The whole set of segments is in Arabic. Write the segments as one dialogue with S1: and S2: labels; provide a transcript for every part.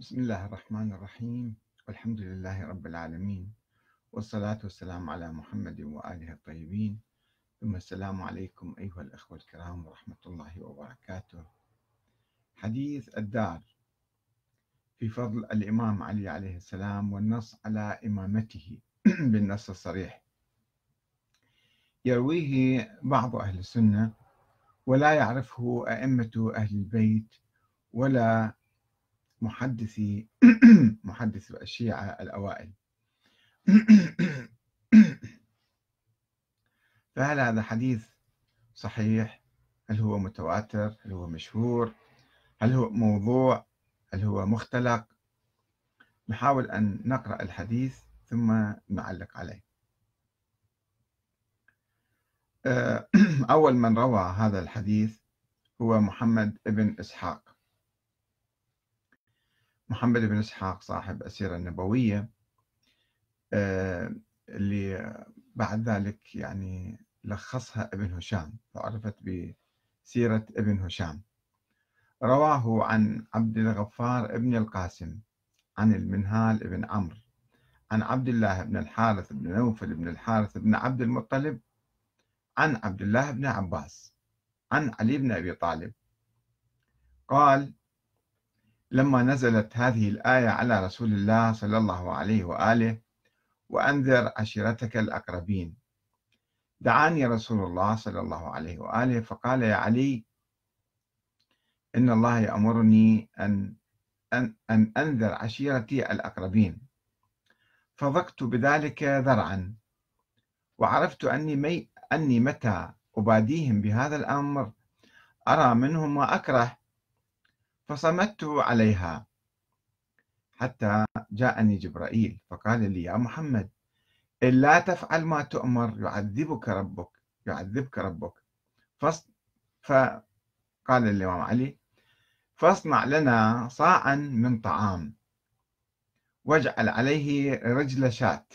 S1: بسم الله الرحمن الرحيم. والحمد لله رب العالمين. والصلاة والسلام على محمد وآله الطيبين. ثم السلام عليكم أيها الأخوة الكرام ورحمة الله وبركاته. حديث الدار. في فضل الإمام علي عليه السلام والنص على إمامته بالنص الصريح. يرويه بعض أهل السنة ولا يعرفه أئمة أهل البيت ولا محدثي محدث الشيعة الأوائل. فهل هذا حديث صحيح؟ هل هو متواتر؟ هل هو مشهور؟ هل هو موضوع؟ هل هو مختلق؟ نحاول أن نقرأ الحديث ثم نعلق عليه. أول من روى هذا الحديث هو محمد بن إسحاق. محمد بن إسحاق صاحب السيرة النبوية آه، اللي بعد ذلك يعني لخصها ابن هشام فعرفت بسيرة ابن هشام. رواه عن عبد الغفار بن القاسم عن المنهال بن عمرو عن عبد الله بن الحارث بن نوفل بن الحارث بن عبد المطلب عن عبد الله بن عباس عن علي بن أبي طالب. قال لما نزلت هذه الآية على رسول الله صلى الله عليه وآله وأنذر عشيرتك الأقربين. دعاني رسول الله صلى الله عليه وآله فقال يا علي إن الله يأمرني أن أن, أن أنذر عشيرتي الأقربين. فضقت بذلك ذرعا وعرفت أني, مي أني متى أباديهم بهذا الأمر؟ أرى منهم ما أكره فصمت عليها حتى جاءني جبرائيل فقال لي يا محمد إن لا تفعل ما تؤمر يعذبك ربك يعذبك ربك. فقال الإمام علي فاصنع لنا صاعا من طعام واجعل عليه رجل شاة.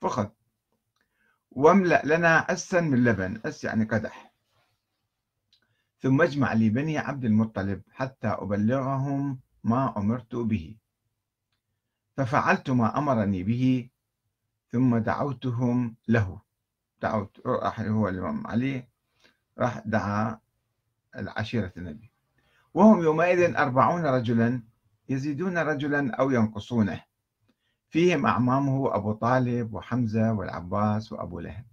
S1: فخذ. واملأ لنا أسا من لبن أس يعني قدح. ثم اجمع لي بني عبد المطلب حتى أبلغهم ما أمرت به. ففعلت ما أمرني به ثم دعوتهم له. دعوت راح هو الإمام علي راح دعا العشيرة النبي. وهم يومئذ أربعون رجلا يزيدون رجلا أو ينقصونه. فيهم أعمامه أبو طالب وحمزة والعباس وأبو لهب.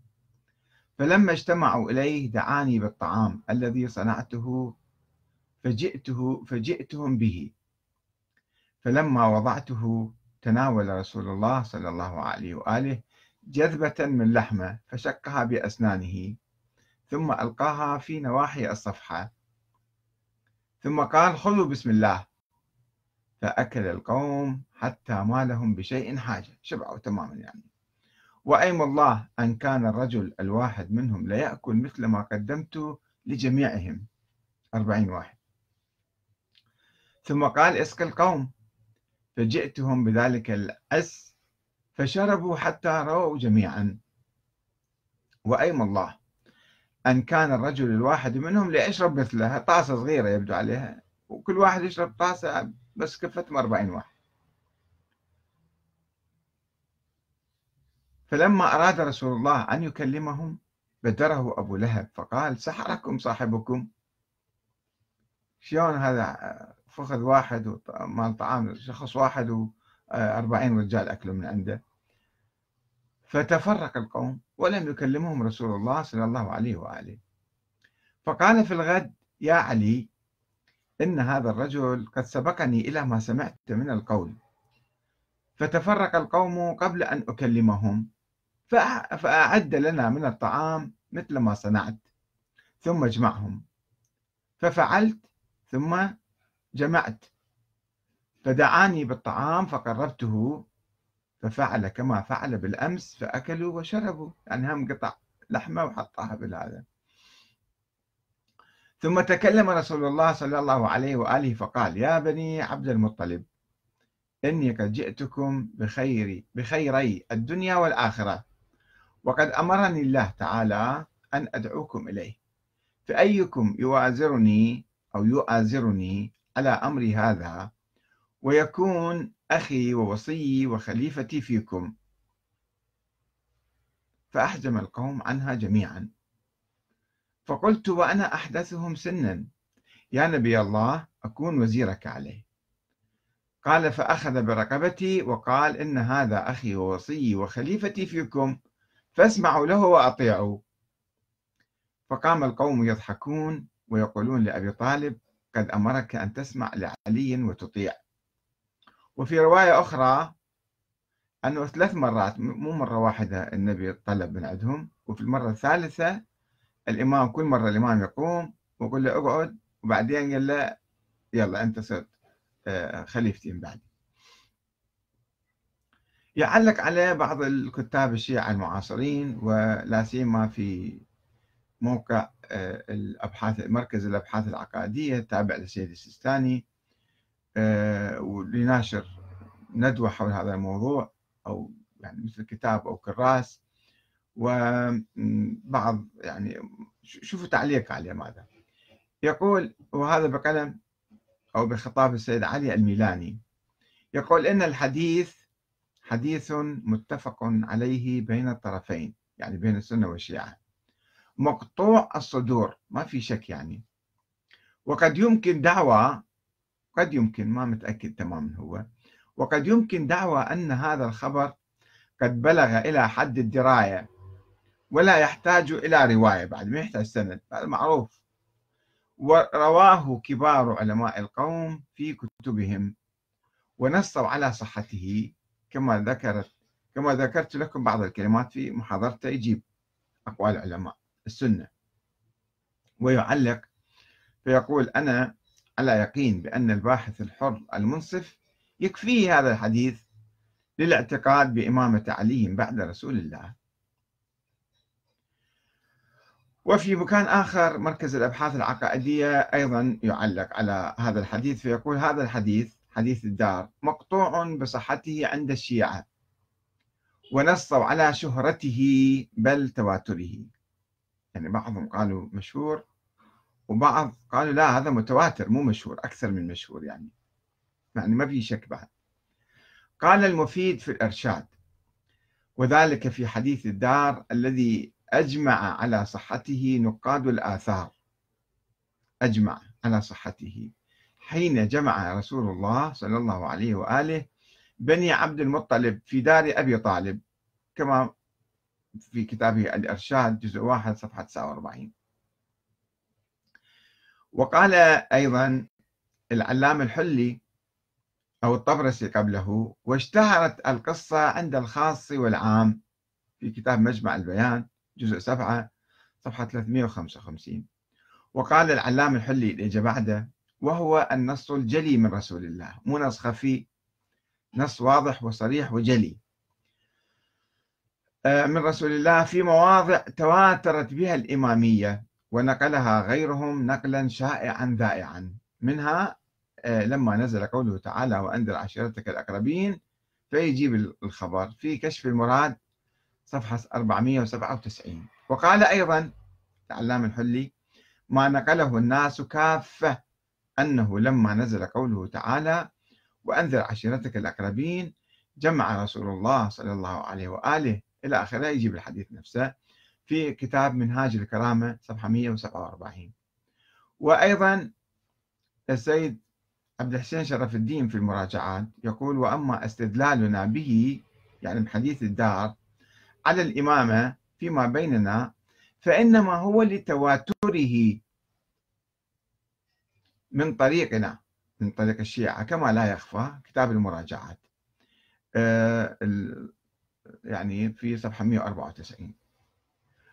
S1: فلما اجتمعوا إليه دعاني بالطعام الذي صنعته فجئته فجئتهم به. فلما وضعته تناول رسول الله صلى الله عليه وآله جذبة من لحمة فشقها بأسنانه ثم ألقاها في نواحي الصفحة. ثم قال خذوا بسم الله. فأكل القوم حتى ما لهم بشيء حاجة. شبعوا تماما يعني. وأيم الله أن كان الرجل الواحد منهم ليأكل مثل ما قدمت لجميعهم. أربعين واحد. ثم قال اسق القوم. فجئتهم بذلك الأس فشربوا حتى رووا جميعا. وأيم الله أن كان الرجل الواحد منهم ليشرب مثلها. طاسة صغيرة يبدو عليها. وكل واحد يشرب طاسة بس كفتهم أربعين واحد. فلما أراد رسول الله أن يكلمهم بدره أبو لهب فقال سحركم صاحبكم؟ شلون هذا؟ فخذ واحد مال طعام شخص واحد وأربعين رجال أكلوا من عنده. فتفرق القوم ولم يكلمهم رسول الله صلى الله عليه وآله. فقال في الغد يا علي إن هذا الرجل قد سبقني إلى ما سمعت من القول. فتفرق القوم قبل أن أكلمهم. فأعد لنا من الطعام مثل ما صنعت ثم اجمعهم. ففعلت ثم جمعت. فدعاني بالطعام فقربته ففعل كما فعل بالأمس فأكلوا وشربوا. يعني هم قطع لحمة وحطها بالهذا. ثم تكلم رسول الله صلى الله عليه وآله فقال يا بني عبد المطلب إني قد جئتكم بخير بخيري الدنيا والآخرة. وقد أمرني الله تعالى أن أدعوكم إليه. فأيكم يوازرني أو يؤازرني على أمري هذا ويكون أخي ووصيي وخليفتي فيكم. فأحجم القوم عنها جميعا. فقلت وأنا أحدثهم سنا. يا نبي الله أكون وزيرك عليه. قال فأخذ برقبتي وقال إن هذا أخي ووصيي وخليفتي فيكم. فاسمعوا له وأطيعوا فقام القوم يضحكون ويقولون لأبي طالب قد أمرك أن تسمع لعلي وتطيع. وفي رواية أخرى أنه ثلاث مرات مو مرة واحدة النبي طلب من عندهم وفي المرة الثالثة الإمام كل مرة الإمام يقوم ويقول له اقعد. وبعدين قال له يلا أنت صرت آه، خليفتي من بعدي. يعلق عليه بعض الكتاب الشيعة المعاصرين ولا سيما في موقع آه، الأبحاث مركز الأبحاث العقائدية التابع للسيد السيستاني آه، ولناشر ندوة حول هذا الموضوع أو يعني مثل كتاب أو كراس. وبعض يعني شوفوا تعليق عليه ماذا يقول وهذا بقلم أو بخطاب السيد علي الميلاني يقول إن الحديث حديث متفق عليه بين الطرفين يعني بين السنة والشيعة. مقطوع الصدور ما في شك يعني. وقد يمكن دعوى قد يمكن ما متأكد تماما هو. وقد يمكن دعوى أن هذا الخبر قد بلغ إلى حد الدراية ولا يحتاج إلى رواية بعد ما يحتاج سند هذا معروف. ورواه كبار علماء القوم في كتبهم ونصوا على صحته. كما ذكرت كما ذكرت لكم بعض الكلمات في محاضرته يجيب أقوال العلماء السنة. ويعلق فيقول أنا على يقين بأن الباحث الحر المنصف يكفيه هذا الحديث للاعتقاد بإمامة علي بعد رسول الله. وفي مكان آخر مركز الأبحاث العقائدية أيضا يعلق على هذا الحديث فيقول هذا الحديث حديث الدار مقطوع بصحته عند الشيعة ونصوا على شهرته بل تواتره. يعني بعضهم قالوا مشهور وبعض قالوا لا هذا متواتر مو مشهور أكثر من مشهور يعني. يعني ما في شك بعد. قال المفيد في الإرشاد وذلك في حديث الدار الذي أجمع على صحته نقاد الآثار. أجمع على صحته. حين جمع رسول الله صلى الله عليه وآله بني عبد المطلب في دار أبي طالب كما في كتابه الإرشاد جزء واحد صفحة 49 وقال أيضا العلام الحلي أو الطبرسي قبله واشتهرت القصة عند الخاص والعام في كتاب مجمع البيان جزء 7 صفحة 355 وقال العلام الحلي اللي بعده وهو النص الجلي من رسول الله. مو نص خفي نص واضح وصريح وجلي. آه، من رسول الله في مواضع تواترت بها الإمامية ونقلها غيرهم نقلا شائعا ذائعا. منها آه، لما نزل قوله تعالى وأنذر عشيرتك الأقربين فيجيب الخبر في كشف المراد صفحة 497 وقال أيضا العلام الحلي ما نقله الناس كافة أنه لما نزل قوله تعالى وأنذر عشيرتك الأقربين جمع رسول الله صلى الله عليه وآله إلى آخره يجيب الحديث نفسه في كتاب منهاج الكرامة صفحة 147 وأيضا السيد عبد الحسين شرف الدين في المراجعات يقول وأما استدلالنا به يعني بحديث الدار على الإمامة فيما بيننا فإنما هو لتواتره من طريقنا من طريق الشيعة كما لا يخفى كتاب المراجعات. آه، يعني في صفحة 194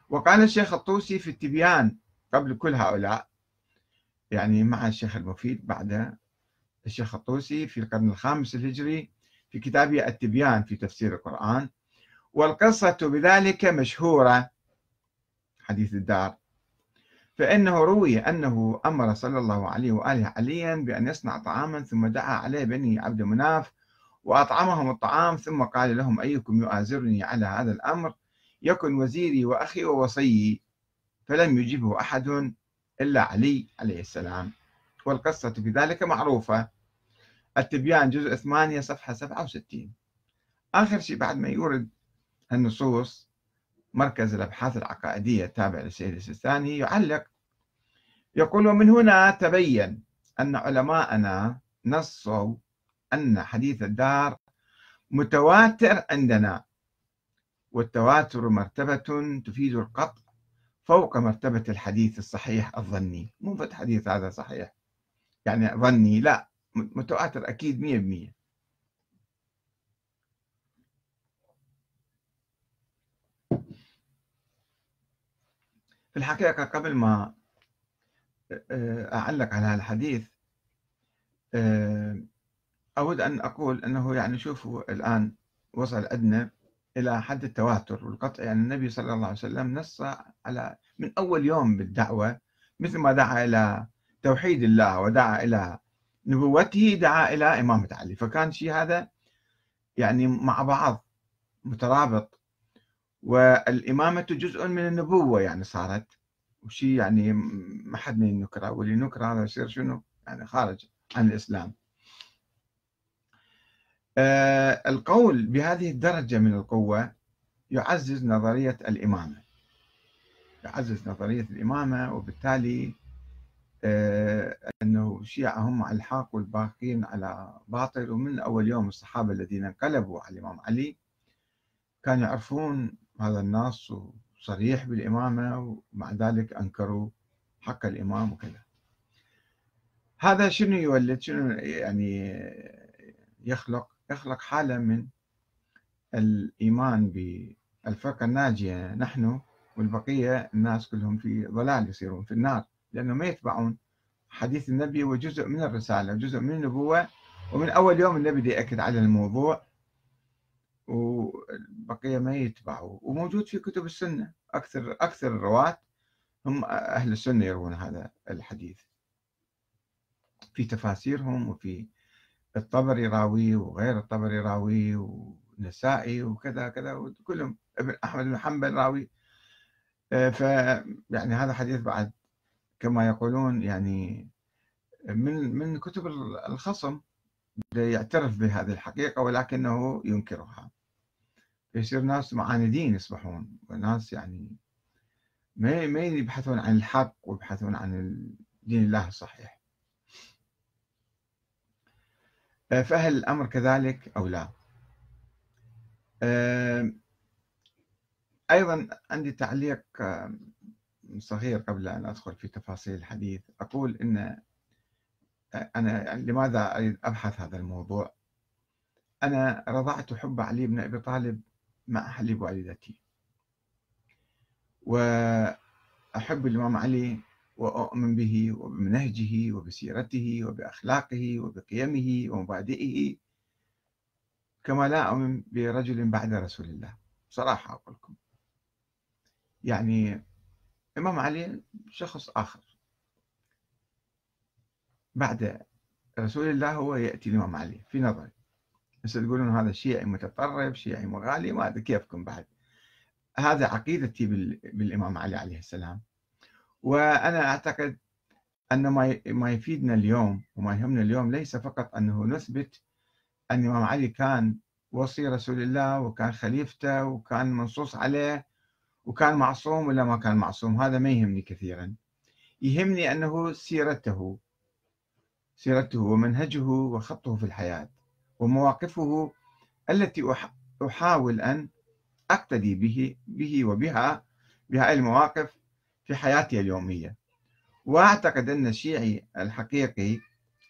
S1: وقال الشيخ الطوسي في التبيان قبل كل هؤلاء يعني مع الشيخ المفيد بعد الشيخ الطوسي في القرن الخامس الهجري في كتابه التبيان في تفسير القرآن. والقصة بذلك مشهورة حديث الدار. فإنه روي أنه أمر صلى الله عليه وآله عليا بأن يصنع طعاما ثم دعا عليه بني عبد مناف وأطعمهم الطعام ثم قال لهم أيكم يؤازرني على هذا الأمر؟ يكن وزيري وأخي ووصيي. فلم يجبه أحد إلا علي عليه السلام. والقصة في ذلك معروفة. التبيان جزء 8 صفحة 67 آخر شيء بعد ما يورد النصوص مركز الأبحاث العقائدية التابع للسيد السيستاني يعلق يقول ومن هنا تبين أن علماءنا نصوا أن حديث الدار متواتر عندنا والتواتر مرتبة تفيد القطع فوق مرتبة الحديث الصحيح الظني. مو حديث هذا صحيح يعني ظني لا متواتر أكيد مية بمية في الحقيقة قبل ما أعلق على الحديث أود أن أقول أنه يعني شوفوا الآن وصل عندنا إلى حد التواتر والقطع. يعني النبي صلى الله عليه وسلم نص على من أول يوم بالدعوة مثل ما دعا إلى توحيد الله ودعا إلى نبوته دعا إلى إمامة علي. فكان شيء هذا يعني مع بعض مترابط. والإمامة جزء من النبوة يعني صارت وشيء يعني ما حد ينكره واللي ينكر هذا يصير شنو؟ يعني خارج عن الإسلام. آه القول بهذه الدرجة من القوة يعزز نظرية الإمامة. يعزز نظرية الإمامة وبالتالي آه أنه الشيعة هم على الحق والباقين على باطل ومن أول يوم الصحابة الذين انقلبوا على الإمام علي كانوا يعرفون هذا النص صريح بالإمامة ومع ذلك أنكروا حق الإمام وكذا. هذا شنو يولد؟ شنو يعني يخلق؟ يخلق حالة من الإيمان بالفرقة الناجية نحن والبقية الناس كلهم في ضلال يصيرون في النار لأنه ما يتبعون حديث النبي وجزء من الرسالة وجزء من النبوة ومن أول يوم النبي يأكد على الموضوع والبقية ما يتبعوا وموجود في كتب السنة. أكثر أكثر الرواة هم أهل السنة يروون هذا الحديث. في تفاسيرهم وفي الطبري راوي وغير الطبري راوي ونسائي وكذا كذا وكلهم ابن أحمد بن حنبل راوي. آه، ف يعني هذا حديث بعد كما يقولون يعني من من كتب الخصم يعترف بهذه الحقيقة ولكنه ينكرها. يصير ناس معاندين يصبحون. وناس يعني ما ما يبحثون عن الحق ويبحثون عن دين الله الصحيح. آه، فهل الأمر كذلك أو لا؟ آه، أيضا عندي تعليق آه، صغير قبل أن أدخل في تفاصيل الحديث. أقول أن أنا يعني لماذا أريد أبحث هذا الموضوع؟ أنا رضعت حب علي بن أبي طالب مع حليب والدتي وأحب الإمام علي وأؤمن به وبمنهجه وبسيرته وبأخلاقه وبقيمه ومبادئه كما لا أؤمن برجل بعد رسول الله. صراحة أقول لكم. يعني الإمام علي شخص آخر. بعد رسول الله هو يأتي الإمام علي في نظري. هسه تقولون هذا شيعي متطرف شيعي مغالي ما أدري كيفكم بعد. هذا عقيدتي بالإمام علي عليه السلام. وأنا أعتقد أن ما يفيدنا اليوم وما يهمنا اليوم ليس فقط أنه نثبت أن الإمام علي كان وصي رسول الله وكان خليفته وكان منصوص عليه وكان معصوم ولا ما كان معصوم هذا ما يهمني كثيرا. يهمني أنه سيرته سيرته ومنهجه وخطه في الحياة. ومواقفه التي أحاول أن أقتدي به به وبها بهذه المواقف في حياتي اليومية. وأعتقد أن الشيعي الحقيقي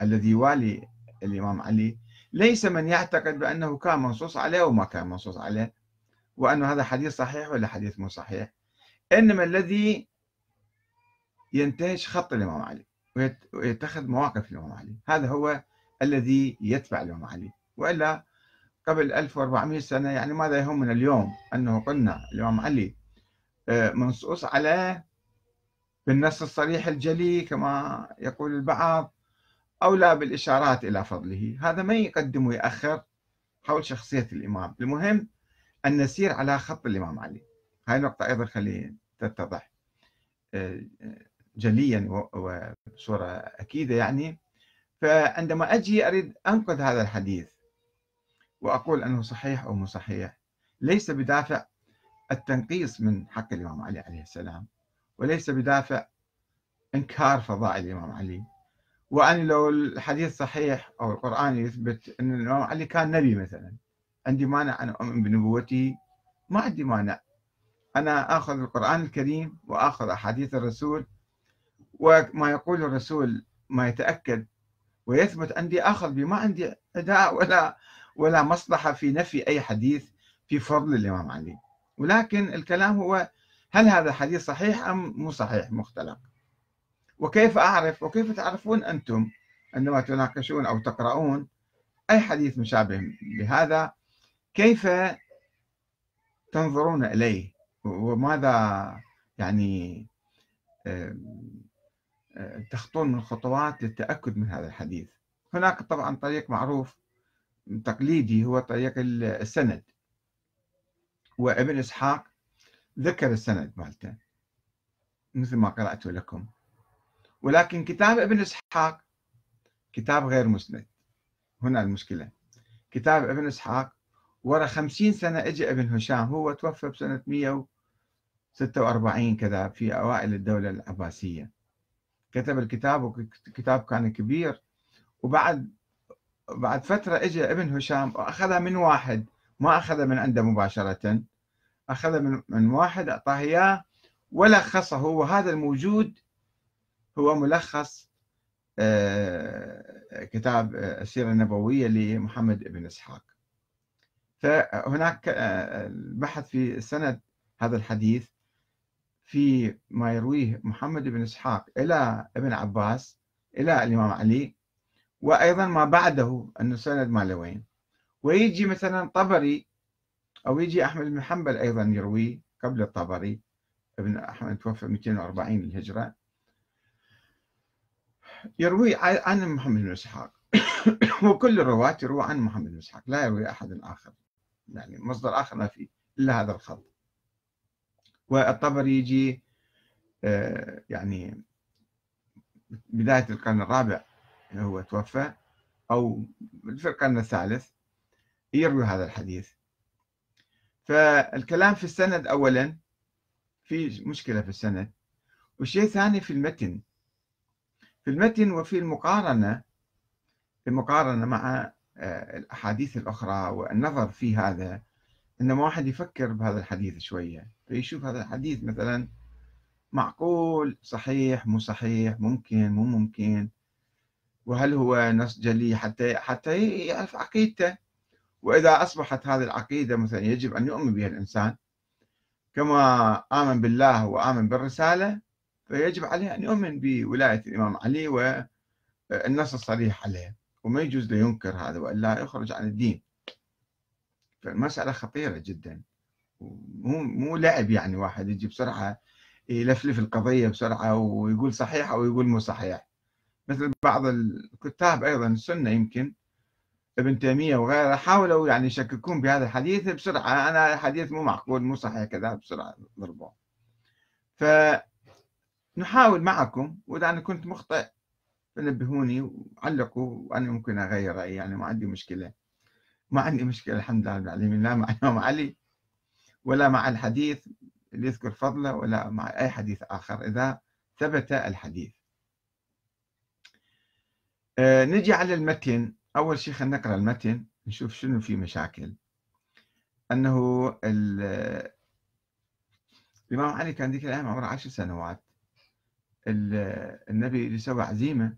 S1: الذي يوالي الإمام علي ليس من يعتقد بأنه كان منصوص عليه وما كان منصوص عليه وأن هذا حديث صحيح ولا حديث مو صحيح. إنما الذي ينتهج خط الإمام علي ويتخذ مواقف الإمام علي. هذا هو الذي يتبع الإمام علي. وإلا قبل 1400 سنة يعني ماذا يهمنا اليوم؟ أنه قلنا الإمام علي آه، منصوص عليه بالنص الصريح الجلي كما يقول البعض أو لا بالإشارات إلى فضله. هذا ما يقدم ويأخر حول شخصية الإمام. المهم أن نسير على خط الإمام علي. هاي النقطة أيضا خلي تتضح آه، جليا وبصورة أكيدة يعني. فعندما أجي أريد أنقذ هذا الحديث وأقول أنه صحيح أو مو صحيح ليس بدافع التنقيص من حق الإمام علي عليه السلام وليس بدافع إنكار فضائل الإمام علي. وأنا لو الحديث صحيح أو القرآن يثبت أن الإمام علي كان نبي مثلا عندي مانع أن أؤمن بنبوته ما عندي مانع. أنا آخذ القرآن الكريم وآخذ أحاديث الرسول وما يقول الرسول ما يتأكد ويثبت عندي آخذ به ما عندي أداء ولا ولا مصلحة في نفي أي حديث في فضل الإمام علي. ولكن الكلام هو هل هذا الحديث صحيح أم مو صحيح مختلف. وكيف أعرف وكيف تعرفون أنتم عندما تناقشون أو تقرؤون أي حديث مشابه لهذا؟ كيف تنظرون إليه؟ وماذا يعني تخطون من خطوات للتأكد من هذا الحديث. هناك طبعا طريق معروف تقليدي هو طريق السند. وابن إسحاق ذكر السند مالته مثل ما قرأت لكم. ولكن كتاب ابن إسحاق كتاب غير مسند. هنا المشكلة. كتاب ابن إسحاق ورا خمسين سنة اجى ابن هشام هو توفى بسنة 146 كذا في أوائل الدولة العباسية. كتب الكتاب وكتاب كان كبير. وبعد بعد فترة اجى ابن هشام وأخذها من واحد ما أخذها من عنده مباشرة. أخذها من, من واحد أعطاه إياه ولخصه. وهذا الموجود هو ملخص آه، كتاب السيرة النبوية لمحمد بن إسحاق. فهناك آه، بحث في سند هذا الحديث. في ما يرويه محمد بن إسحاق إلى ابن عباس إلى الإمام علي وأيضا ما بعده أنه سند ماله وين. ويجي مثلا طبري أو يجي أحمد بن حنبل أيضا يرويه قبل الطبري ابن أحمد توفى 240 للهجرة. يروي عن محمد بن إسحاق. وكل الرواة يروى عن محمد بن إسحاق لا يروي أحد آخر. يعني مصدر آخر ما في إلا هذا الخط. والطبري يجي آه، يعني بداية القرن الرابع هو توفى أو في القرن الثالث يروي هذا الحديث. فالكلام في السند أولا في مشكلة في السند والشيء الثاني في المتن. في المتن وفي المقارنة المقارنة مع آه، الأحاديث الأخرى والنظر في هذا إنما واحد يفكر بهذا الحديث شوية. فيشوف هذا الحديث مثلا معقول صحيح مو صحيح ممكن مو ممكن؟ وهل هو نص جلي حتى حتى يعرف عقيدته؟ وإذا أصبحت هذه العقيدة مثلا يجب أن يؤمن بها الإنسان كما آمن بالله وآمن بالرسالة فيجب عليه أن يؤمن بولاية الإمام علي والنص الصريح عليه. وما يجوز له ينكر هذا وإلا يخرج عن الدين. فالمسألة خطيرة جدا. مو مو لعب يعني واحد يجي بسرعة يلفلف القضية بسرعة ويقول صحيح أو يقول مو صحيح. مثل بعض الكتاب أيضا السنة يمكن ابن تيمية وغيره حاولوا يعني يشككون بهذا الحديث بسرعة. أنا الحديث مو معقول مو صحيح كذا بسرعة ضربوه. فنحاول معكم وإذا أنا كنت مخطئ فنبهوني وعلقوا وأنا ممكن أغير رأيي يعني ما عندي مشكلة. ما عندي مشكلة الحمد لله العالمين. لا مع علي ولا مع الحديث اللي يذكر فضله ولا مع أي حديث آخر إذا ثبت الحديث. أه نجي على المتن. أول شيء خلينا نقرأ المتن نشوف شنو في مشاكل. أنه الإمام علي كان ذيك الأيام عمره عشر سنوات. النبي سوى عزيمة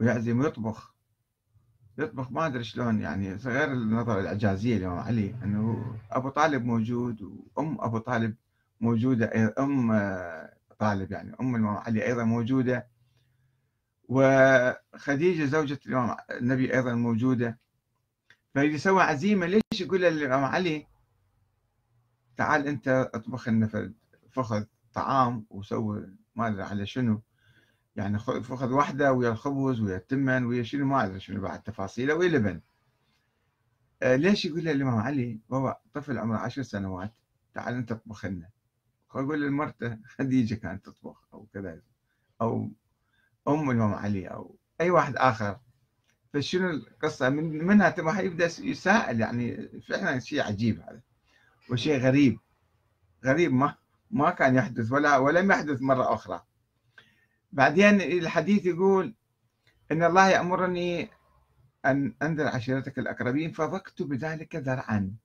S1: ويعزم ويطبخ. يطبخ ما أدري شلون يعني غير النظره الإعجازية الامام علي إنه أبو طالب موجود وأم أبو طالب موجودة أم طالب يعني أم الامام علي أيضا موجودة. وخديجة زوجة الامام النبي أيضا موجودة. فيجي سوى عزيمة ليش يقول للامام علي؟ تعال أنت اطبخ لنا فخذ طعام وسوي ما أدري على شنو. يعني فخذ واحدة ويا الخبز ويا التمن ويا شنو ما أدري شنو بعد تفاصيله ويا لبن آه ليش يقول له الإمام علي؟ بابا طفل عمره عشر سنوات تعال أنت اطبخ لنا. يقول لمرته خديجة كانت تطبخ أو كذا أو أم الإمام علي أو أي واحد آخر. فشنو القصة؟ من منها راح يبدأ يسائل يعني فعلا شيء عجيب هذا وشيء غريب. غريب ما ما كان يحدث ولا ولم يحدث مرة أخرى. بعدين الحديث يقول إن الله يأمرني أن أنذر عشيرتك الأقربين فضقت بذلك ذرعا.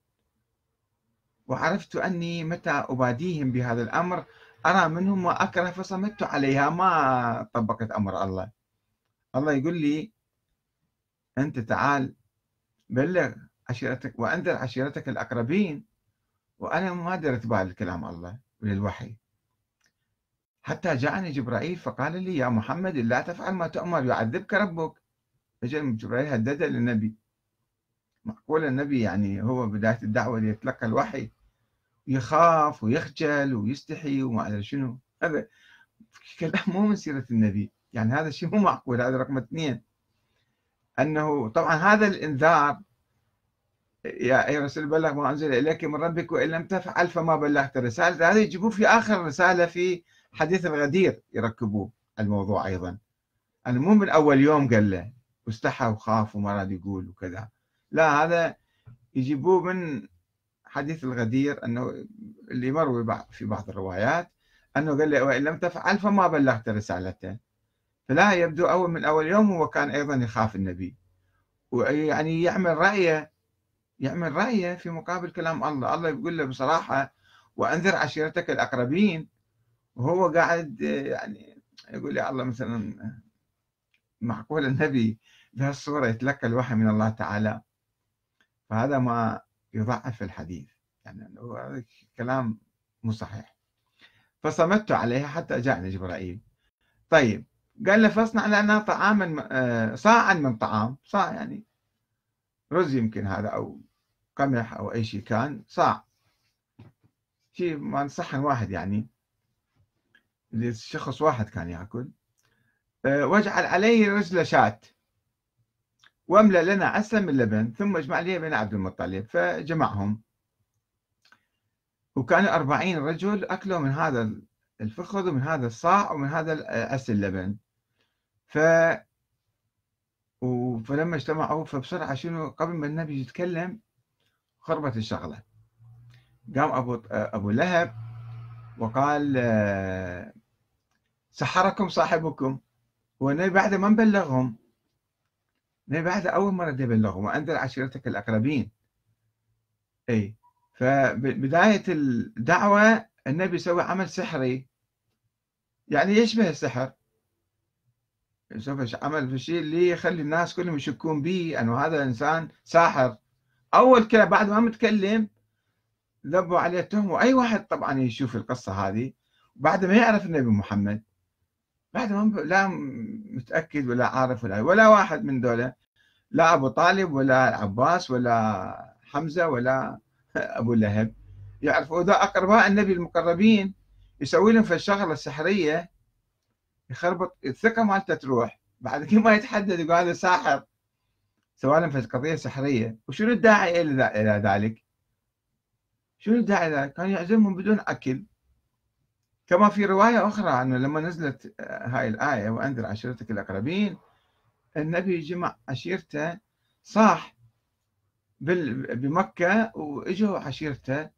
S1: وعرفت أني متى أباديهم بهذا الأمر أرى منهم ما أكره فصمت عليها. ما طبقت أمر الله. الله يقول لي أنت تعال بلغ عشيرتك وأنذر عشيرتك الأقربين وأنا ما درت بال كلام الله وللوحي. حتى جاءني جبرائيل فقال لي يا محمد لا تفعل ما تؤمر يعذبك ربك. اجى جبرائيل هدد للنبي. معقول النبي يعني هو بداية الدعوة يتلقى الوحي؟ يخاف ويخجل ويستحي وما أدري شنو. هذا كلام مو من سيرة النبي. يعني هذا الشيء مو معقول هذا رقم اثنين. أنه طبعا هذا الإنذار يا أي رسول بلغ ما أنزل إليك من ربك وإن لم تفعل فما بلغت رسالة. هذا يجيبوه في آخر رسالة في حديث الغدير يركبوه الموضوع أيضا. أنا مو من أول يوم قال له واستحى وخاف وما راد يقول وكذا. لا هذا يجيبوه من حديث الغدير أنه اللي مروي في بعض الروايات أنه قال له وإن لم تفعل فما بلغت رسالته فلا يبدو أول من أول يوم هو كان أيضا يخاف النبي. ويعني يعمل رأيه يعمل رأيه في مقابل كلام الله. الله يقول له بصراحة وأنذر عشيرتك الأقربين وهو قاعد يعني يقول يا الله مثلا معقول النبي بهالصورة يتلقى الوحي من الله تعالى؟ فهذا ما يضعف الحديث. يعني كلام مو صحيح. فصمت عليها حتى جاءني جبرائيل. طيب قال له فاصنع لنا طعاما آه، صاعا من طعام. صاع يعني رز يمكن هذا أو قمح أو أي شيء كان صاع. شيء ما صحن واحد يعني. شخص واحد كان ياكل. آه، واجعل عليه رجل شاة. واملأ لنا عسلا من لبن ثم اجمع لي بين عبد المطلب. فجمعهم. وكانوا أربعين رجل أكلوا من هذا الفخذ ومن هذا الصاع ومن هذا عسل اللبن. ف فلما اجتمعوا فبسرعة شنو قبل ما النبي يتكلم خربت الشغلة. قام أبو أبو لهب وقال سحركم صاحبكم. والنبي بعد ما بلغهم؟ النبي بعد أول مرة يبلغهم وأنذر عشيرتك الأقربين. أي فبداية الدعوة النبي سوى عمل سحري. يعني يشبه السحر. سوف عمل في الشيء اللي يخلي الناس كلهم يشكون به أنه هذا إنسان ساحر. أول كلام بعد ما متكلم ذبوا عليه التهمه وأي واحد طبعا يشوف القصة هذه بعد ما يعرف النبي محمد بعد ما لا متأكد ولا عارف ولا ولا واحد من دولة لا أبو طالب ولا العباس ولا حمزة ولا أبو لهب. يعرفوا ذا أقرباء النبي المقربين يسوي لهم في الشغله السحرية يخربط الثقة مالته تروح. بعد كل ما يتحدد يقول هذا ساحر. سوى لهم في قضية سحرية. وشنو الداعي إلى ذلك؟ شنو الداعي إلى ذلك؟ كان يعزمهم بدون أكل. كما في رواية أخرى انه لما نزلت هاي الآية وأنذر عشيرتك الأقربين النبي جمع عشيرته صاح بمكة وإجوا عشيرته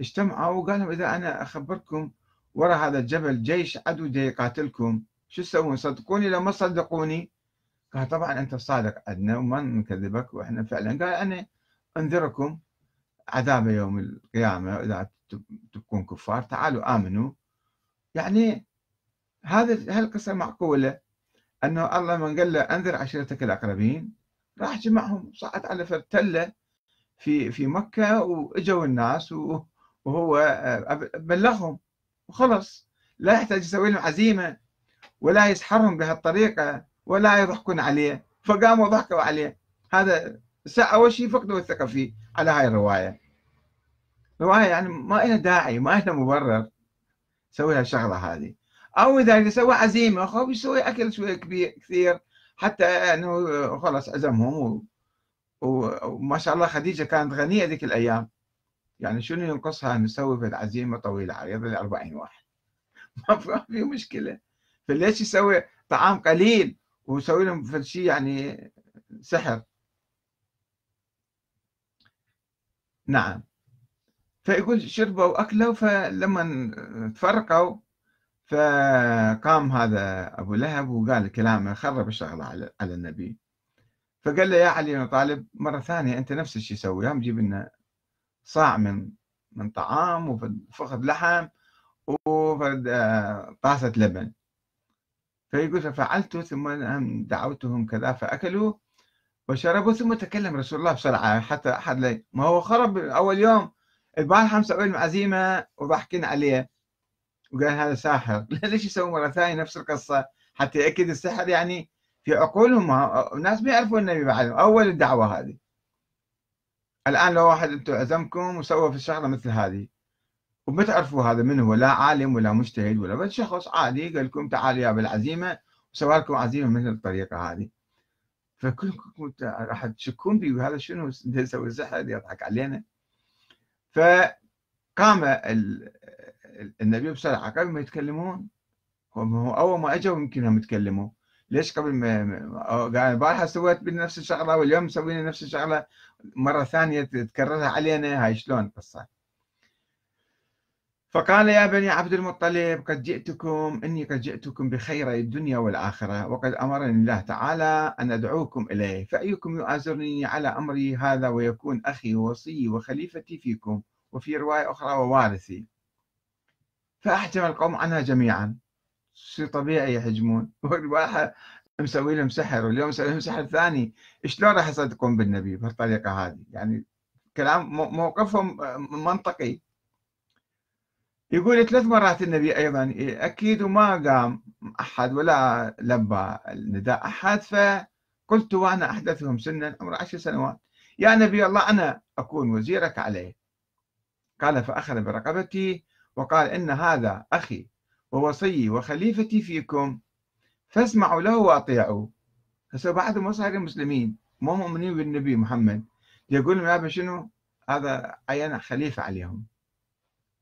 S1: اجتمعوا وقالوا إذا أنا أخبركم ورا هذا الجبل جيش عدو جاي يقاتلكم شو تسوون؟ صدقوني لو ما صدقوني؟ قال طبعا أنت صادق عندنا وما نكذبك وإحنا فعلا. قال أنا أنذركم عذاب يوم القيامة إذا تكون كفار تعالوا آمنوا. يعني هذا هالقصه معقولة؟ أنه الله من قال له أنذر عشيرتك الأقربين. راح جمعهم صعد على فرتلة في في مكة وإجوا الناس وهو آه، بلغهم. وخلص لا يحتاج يسوي لهم عزيمة ولا يسحرهم بهالطريقة ولا يضحكون عليه. فقاموا ضحكوا عليه. هذا أول شيء فقدوا الثقة فيه على هاي الرواية. رواية يعني ما لها داعي ما لها مبرر. يسوي هالشغله هذه. أو إذا يسوي عزيمة خو يسوي أكل شوية كبير كثير حتى إنه خلص عزمهم وما شاء الله خديجة كانت غنية ذيك الأيام. يعني شنو ينقصها نسوي في العزيمة طويلة؟ عريضه ل 40 واحد. ما في مشكلة. فليش يسوي طعام قليل ويسوي لهم في شيء يعني سحر؟ نعم. فيقول شربوا أكلوا فلما تفرقوا فقام هذا أبو لهب وقال كلامه خرب الشغلة على, النبي. فقال له يا علي بن طالب مرة ثانية أنت نفس الشيء سوي يوم جيب لنا صاع من من طعام وفخذ لحم وطاسة لبن. فيقول ففعلت ثم دعوتهم كذا فأكلوا وشربوا ثم تكلم رسول الله بسرعة حتى أحد ما هو خرب أول يوم البارحة مسوي لهم عزيمة وضحكين عليه. وقال هذا ساحر. ليش يسوي مرة ثانية نفس القصة؟ حتى يأكد السحر يعني في عقولهم. الناس ما يعرفون النبي بعدهم أول الدعوة هذه. الآن لو واحد أنتم عزمكم وسوى في الشغلة مثل هذه. وما تعرفوا هذا من هو؟ لا عالم ولا مجتهد ولا بس شخص عادي قال لكم تعالوا يا بالعزيمة وسوى لكم عزيمة مثل الطريقة هذه. فكلكم راح تشكون بي وهذا شنو؟ يسوي سحر يضحك علينا. فقام النبي بسرعة قبل ما يتكلمون هو أول ما أجوا يمكن هم يتكلموا. ليش قبل ما قال البارحة سويت بنفس الشغلة واليوم مسوينا نفس الشغلة مرة ثانية تكررها علينا هاي شلون القصة فقال يا بني عبد المطلب قد جئتكم إني قد جئتكم بخير الدنيا والآخرة وقد أمرني الله تعالى أن أدعوكم إليه فأيكم يؤازرني على أمري هذا ويكون أخي ووصي وخليفتي فيكم وفي رواية أخرى ووارثي. فأحجم القوم عنها جميعا. شيء طبيعي يحجمون واحد مسوي لهم سحر واليوم مسوي لهم سحر ثاني. شلون راح يصدقون بالنبي بهالطريقة هذه؟ يعني كلام موقفهم منطقي. يقول ثلاث مرات النبي أيضا أكيد وما قام أحد ولا لبى النداء أحد فقلت وأنا أحدثهم سنا عمر عشر سنوات. يا نبي الله أنا أكون وزيرك عليه. قال فأخذ برقبتي وقال إن هذا أخي ووصي وخليفتي فيكم فاسمعوا له وأطيعوا. هسه بعدهم صار مسلمين مو مؤمنين بالنبي محمد. يقول لهم يا شنو؟ هذا عين خليفة عليهم.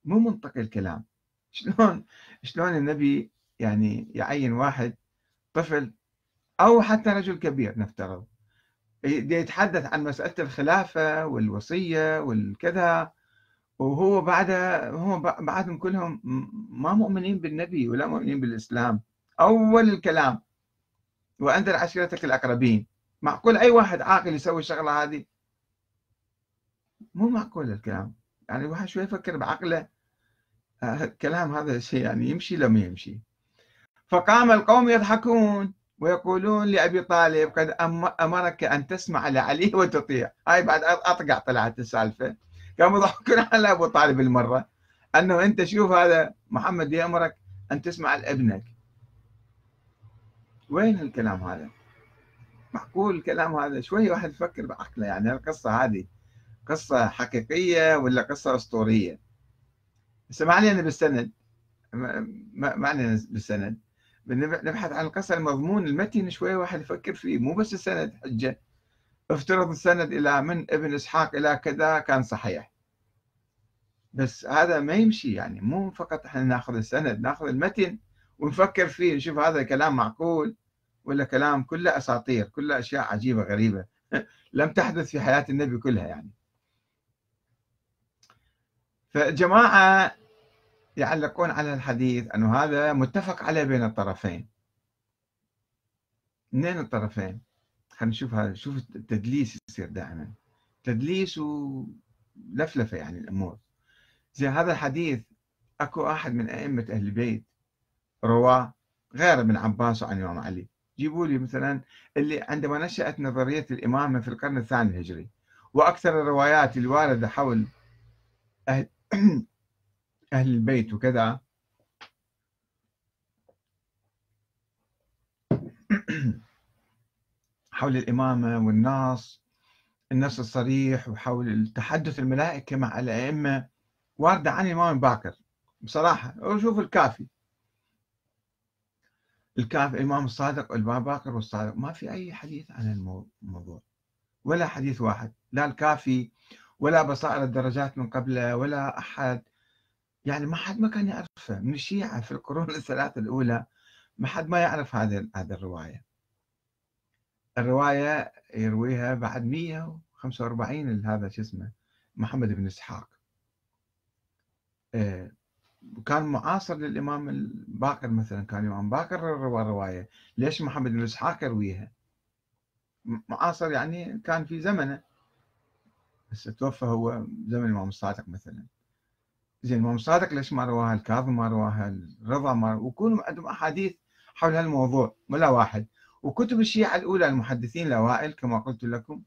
S1: مو منطقي الكلام. شلون شلون النبي يعني يعين واحد طفل أو حتى رجل كبير نفترض. يتحدث عن مسألة الخلافة والوصية والكذا وهو بعد هم بعدهم كلهم ما مؤمنين بالنبي ولا مؤمنين بالإسلام. أول الكلام. وأنذر عشيرتك الأقربين. معقول أي واحد عاقل يسوي الشغلة هذه؟ مو معقول الكلام. يعني الواحد شوي يفكر بعقله الكلام هذا الشيء يعني يمشي لو ما يمشي. فقام القوم يضحكون ويقولون لأبي طالب قد أمرك أن تسمع لعلي وتطيع. هاي بعد أطقع طلعت السالفة. قاموا يضحكون على أبو طالب المرة أنه أنت شوف هذا محمد يأمرك أن تسمع لابنك. وين الكلام هذا؟ معقول الكلام هذا؟ شوي واحد يفكر بعقله. يعني القصة هذه قصة حقيقية ولا قصة أسطورية؟ بس ما علينا بالسند. ما علينا بالسند. نبحث عن القصة المضمون المتن شوية واحد يفكر فيه. مو بس السند حجة. افترض السند إلى من؟ ابن إسحاق إلى كذا كان صحيح. بس هذا ما يمشي يعني. مو فقط إحنا ناخذ السند ناخذ المتن ونفكر فيه. نشوف هذا كلام معقول ولا كلام كله أساطير كله أشياء عجيبة غريبة. لم تحدث في حياة النبي كلها يعني. فجماعة يعلقون على الحديث أنه هذا متفق عليه بين الطرفين. منين الطرفين. خلينا نشوف هذا شوف التدليس يصير دائما. تدليس ولفلفة يعني الأمور. زي هذا الحديث أكو أحد من أئمة أهل البيت رواه غير ابن عباس وعن الإمام علي. جيبوا لي مثلا اللي عندما نشأت نظرية الإمامة في القرن الثاني الهجري وأكثر الروايات الواردة حول أهل, أهل البيت وكذا حول الإمامة والنص النص الصريح وحول التحدث الملائكة مع الأئمة. واردة عن الإمام باكر بصراحة. وشوف الكافي. الكافي الإمام الصادق والإمام باكر والصادق. ما في أي حديث عن الموضوع. ولا حديث واحد. لا الكافي ولا بصائر الدرجات من قبله ولا أحد. يعني ما حد ما كان يعرفه. من الشيعة في القرون الثلاثة الأولى ما حد ما يعرف هذه هذه الرواية. الرواية يرويها بعد 145 هذا شو اسمه محمد بن إسحاق. آه، كان معاصر للإمام الباقر مثلا كان الإمام باقر روى الرواية ليش محمد بن إسحاق يرويها؟ معاصر يعني كان في زمنه. بس توفى هو زمن الإمام الصادق مثلا. زين الإمام الصادق ليش ما رواها الكاظم ما رواها الرضا ما ويكونوا عندهم أحاديث حول هالموضوع ولا واحد. وكتب الشيعة الأولى المحدثين الأوائل كما قلت لكم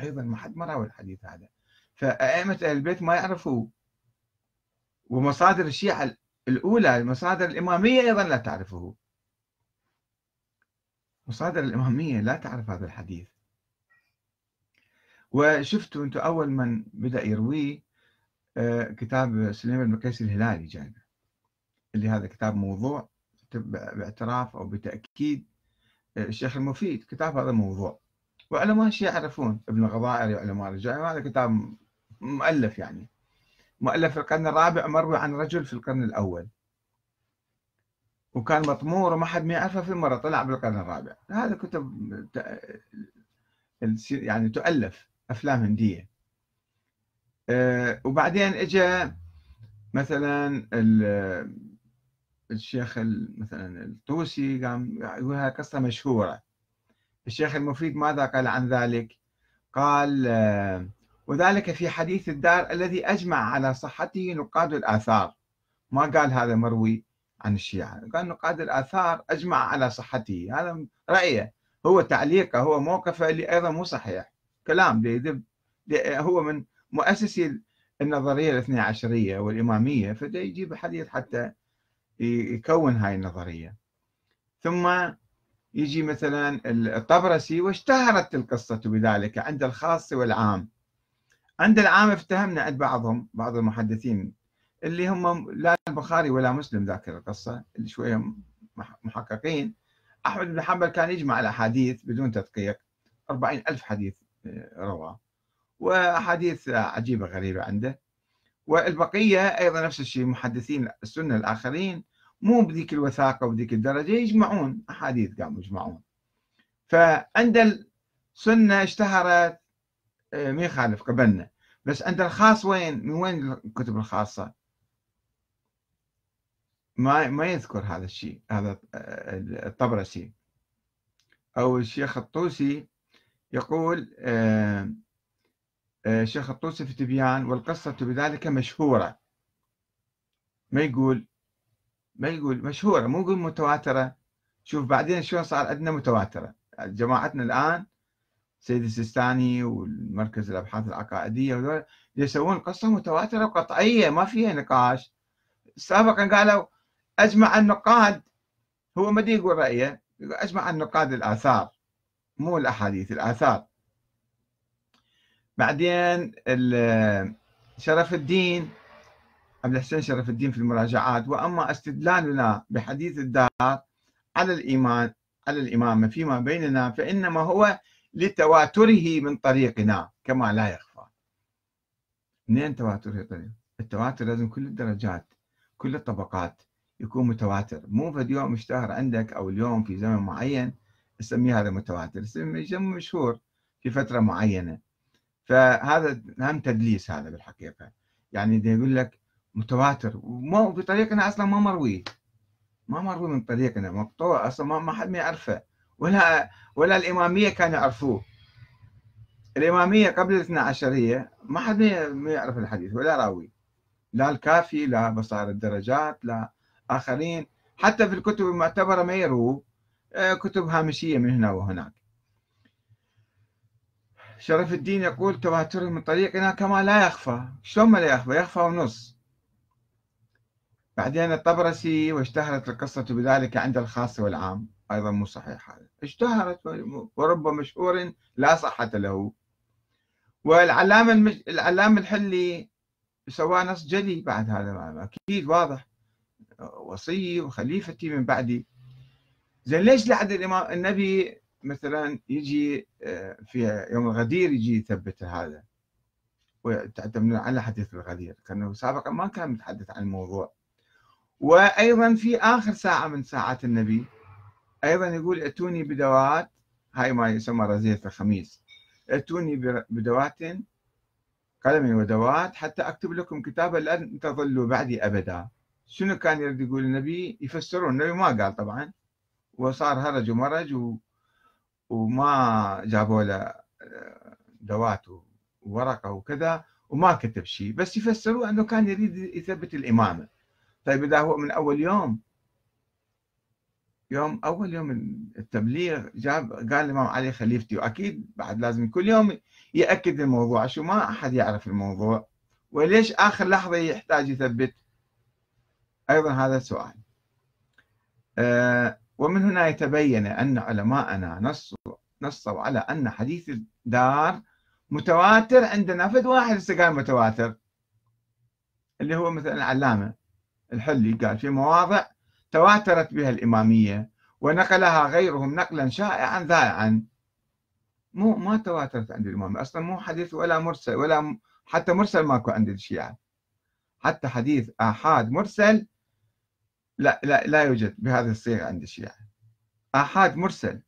S1: أيضا ما حد ما روى الحديث هذا. فأئمة أهل البيت ما يعرفوا. ومصادر الشيعة الأولى المصادر الإمامية أيضا لا تعرفه. مصادر الإمامية لا تعرف هذا الحديث. وشفتوا أنتم أول من بدأ يرويه آه، كتاب سليمان بن قيس الهلالي جايبه. اللي هذا كتاب موضوع باعتراف أو بتأكيد آه، الشيخ المفيد. كتاب هذا موضوع. وعلماء الشيعة يعرفون ابن الغضائر علماء الرجال. هذا كتاب مؤلف يعني. مؤلف في القرن الرابع مروي عن رجل في القرن الأول. وكان مطمور وما حد ما يعرفه في مرة طلع بالقرن الرابع. هذا كتب يعني تؤلف. أفلام هندية. آه، وبعدين اجى مثلا الشيخ مثلا الطوسي قام يقولها قصة مشهورة. الشيخ المفيد ماذا قال عن ذلك؟ قال آه، وذلك في حديث الدار الذي أجمع على صحته نقاد الآثار. ما قال هذا مروي عن الشيعة. قال نقاد الآثار أجمع على صحته. هذا رأيه. هو تعليقه هو موقفه اللي أيضا مو صحيح. كلام يذب هو من مؤسسي النظرية الاثنى عشرية والإمامية فده يجيب حديث حتى يكون هاي النظرية. ثم يجي مثلا الطبرسي واشتهرت القصة بذلك عند الخاص والعام. عند العام افتهمنا عند بعضهم بعض المحدثين اللي هم لا البخاري ولا مسلم ذاكر القصة اللي شوية محققين. أحمد بن حنبل كان يجمع الأحاديث بدون تدقيق أربعين ألف حديث رواه وأحاديث عجيبة غريبة عنده. والبقية أيضا نفس الشيء محدثين السنة الآخرين مو بذيك الوثاقة وبذيك الدرجة يجمعون أحاديث قاموا يجمعون. فعند السنة اشتهرت آه، ما يخالف قبلنا. بس عند الخاص وين؟ من وين الكتب الخاصة؟ ما ما يذكر هذا الشيء هذا آه، الطبرسي. أو الشيخ الطوسي يقول آه، الشيخ الطوسي في تبيان والقصة بذلك مشهورة. ما يقول؟ ما يقول مشهورة مو يقول متواترة. شوف بعدين شلون صار عندنا متواترة. جماعتنا الآن سيد السيستاني والمركز الأبحاث العقائدية وذول يسوون قصة متواترة وقطعية ما فيها نقاش. سابقا قالوا أجمع النقاد. هو ما يقول رأيه أجمع النقاد الآثار. مو الأحاديث الآثار. بعدين شرف الدين عبد الحسين شرف الدين في المراجعات وأما استدلالنا بحديث الدار على الإيمان على الإمامة فيما بيننا فإنما هو لتواتره من طريقنا كما لا يخفى. منين تواتره طريق؟ التواتر لازم كل الدرجات كل الطبقات يكون متواتر. مو في يوم اشتهر عندك أو اليوم في زمن معين تسميه هذا متواتر اسميه مشهور في فترة معينة. فهذا هم تدليس هذا بالحقيقة. يعني يقول لك متواتر وما بطريقنا أصلا ما مروي ما مروي من طريقنا مقطوع أصلا ما حد ما يعرفه. ولا ولا الإمامية كانوا يعرفوه. الإمامية قبل الاثنى عشرية ما حد ما يعرف الحديث ولا راوي. لا الكافي لا بصائر الدرجات لا آخرين. حتى في الكتب المعتبرة ما يرووا آه، كتب هامشية من هنا وهناك. شرف الدين يقول تواتر من طريقنا كما لا يخفى. شلون ما لا يخفى؟ يخفى ونص. بعدين الطبرسي واشتهرت القصة بذلك عند الخاص والعام. أيضا مو صحيح هذا. اشتهرت ورب مشهور لا صحة له. والعلامة المج... العلامة الحلي سوى نص جلي بعد هذا. أكيد واضح. وصي وخليفتي من بعدي. زين ليش لحد الإمام النبي مثلا يجي آه، في يوم الغدير يجي يثبت هذا؟ وتعتمدون على حديث الغدير كأنه سابقا ما كان متحدث عن الموضوع. وأيضا في آخر ساعة من ساعات النبي أيضا يقول ائتوني بدوات. هاي ما يسمى رزية الخميس. ائتوني بدوات قلم ودوات حتى أكتب لكم كتابا لن تظلوا بعدي أبدا. شنو كان يريد يقول النبي؟ يفسرون. النبي ما قال طبعا. وصار هرج ومرج و... وما جابوا له آه، دوات وورقة وكذا وما كتب شيء. بس يفسروا أنه كان يريد يثبت الإمامة. طيب إذا هو من أول يوم يوم أول يوم التبليغ جاب قال الإمام علي خليفتي وأكيد بعد لازم كل يوم يأكد الموضوع. شو ما أحد يعرف الموضوع. وليش آخر لحظة يحتاج يثبت؟ أيضا هذا سؤال أه ومن هنا يتبين أن علماءنا نصوا نصوا على أن حديث الدار متواتر عندنا فد واحد قال متواتر؟ اللي هو مثلا العلامة الحلي قال في مواضع تواترت بها الإمامية ونقلها غيرهم نقلا شائعا ذائعا. مو ما تواترت عند الإمامية أصلا مو حديث ولا مرسل ولا حتى مرسل ماكو عند الشيعة. حتى حديث آحاد مرسل لا لا لا يوجد بهذه الصيغة عند الشيعة. آحاد مرسل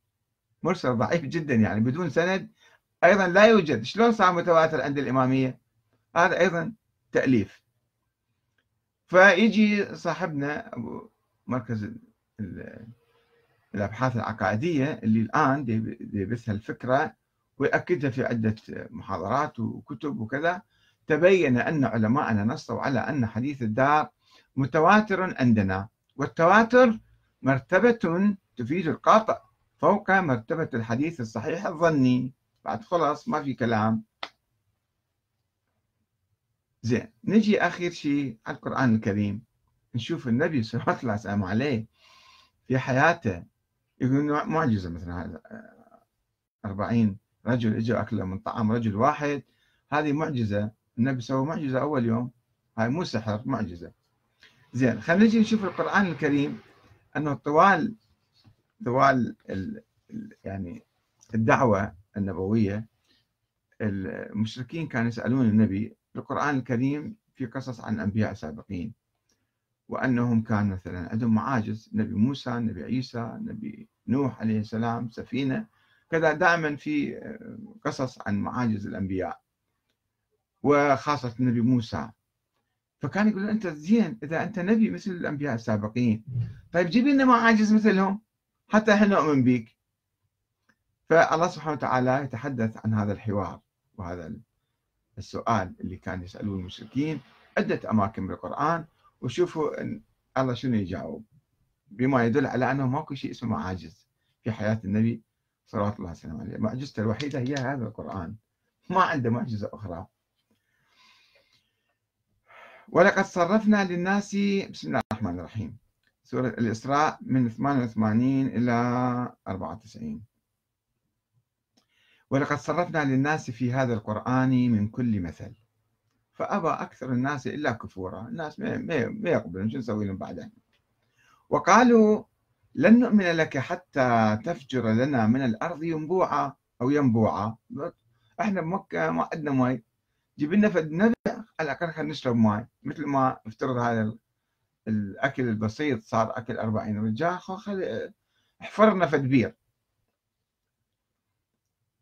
S1: مرسل ضعيف جدا يعني بدون سند. أيضا لا يوجد. شلون صار متواتر عند الإمامية؟ هذا أيضا تأليف. فيجي صاحبنا أبو مركز الأبحاث العقائدية اللي الآن يبث الفكرة ويأكدها في عدة محاضرات وكتب وكذا. تبين أن علماءنا نصوا على أن حديث الدار متواتر عندنا. والتواتر مرتبة تفيد القاطع فوق مرتبة الحديث الصحيح الظني. بعد خلاص ما في كلام. زين نجي آخر شيء على القرآن الكريم. نشوف النبي صلى الله وسلم عليه في حياته. يقول معجزة مثلا هذا. أربعين رجل اجوا أكلوا من طعام رجل واحد. هذه معجزة. النبي سوى معجزة أول يوم. هاي مو سحر معجزة. زين خلينا نجي نشوف القرآن الكريم أنه طوال طوال ال يعني الدعوة النبوية المشركين كانوا يسألون النبي القرآن الكريم في قصص عن أنبياء سابقين وأنهم كان مثلا عندهم معاجز نبي موسى نبي عيسى نبي نوح عليه السلام سفينة كذا دائما في قصص عن معاجز الأنبياء وخاصة النبي موسى. فكان يقول أنت زين إذا أنت نبي مثل الأنبياء السابقين. طيب جيب لنا معاجز مثلهم حتى إحنا نؤمن بك فالله سبحانه وتعالى يتحدث عن هذا الحوار وهذا السؤال اللي كان يسألوه المشركين. عدة أماكن بالقرآن وشوفوا إن الله شنو يجاوب. بما يدل على أنه ماكو شيء اسمه عاجز في حياة النبي صلى الله عليه وسلم. معجزته الوحيدة هي هذا القرآن. ما عنده معجزة أخرى. ولقد صرفنا للناس بسم الله الرحمن الرحيم. سورة الإسراء من 88 إلى 94 ولقد صرفنا للناس في هذا القرآن من كل مثل. فأبى أكثر الناس إلا كفورا. الناس ما يقبلون. شو نسوي لهم بعدين؟ وقالوا لن نؤمن لك حتى تفجر لنا من الأرض ينبوعا أو ينبوعا. إحنا بمكة ما عندنا ماي جيب لنا فد نبع على الأقل خلينا نشرب ماي. مثل ما افترض هذا الأكل البسيط صار أكل 40 رجال. خلي احفرنا فد بير.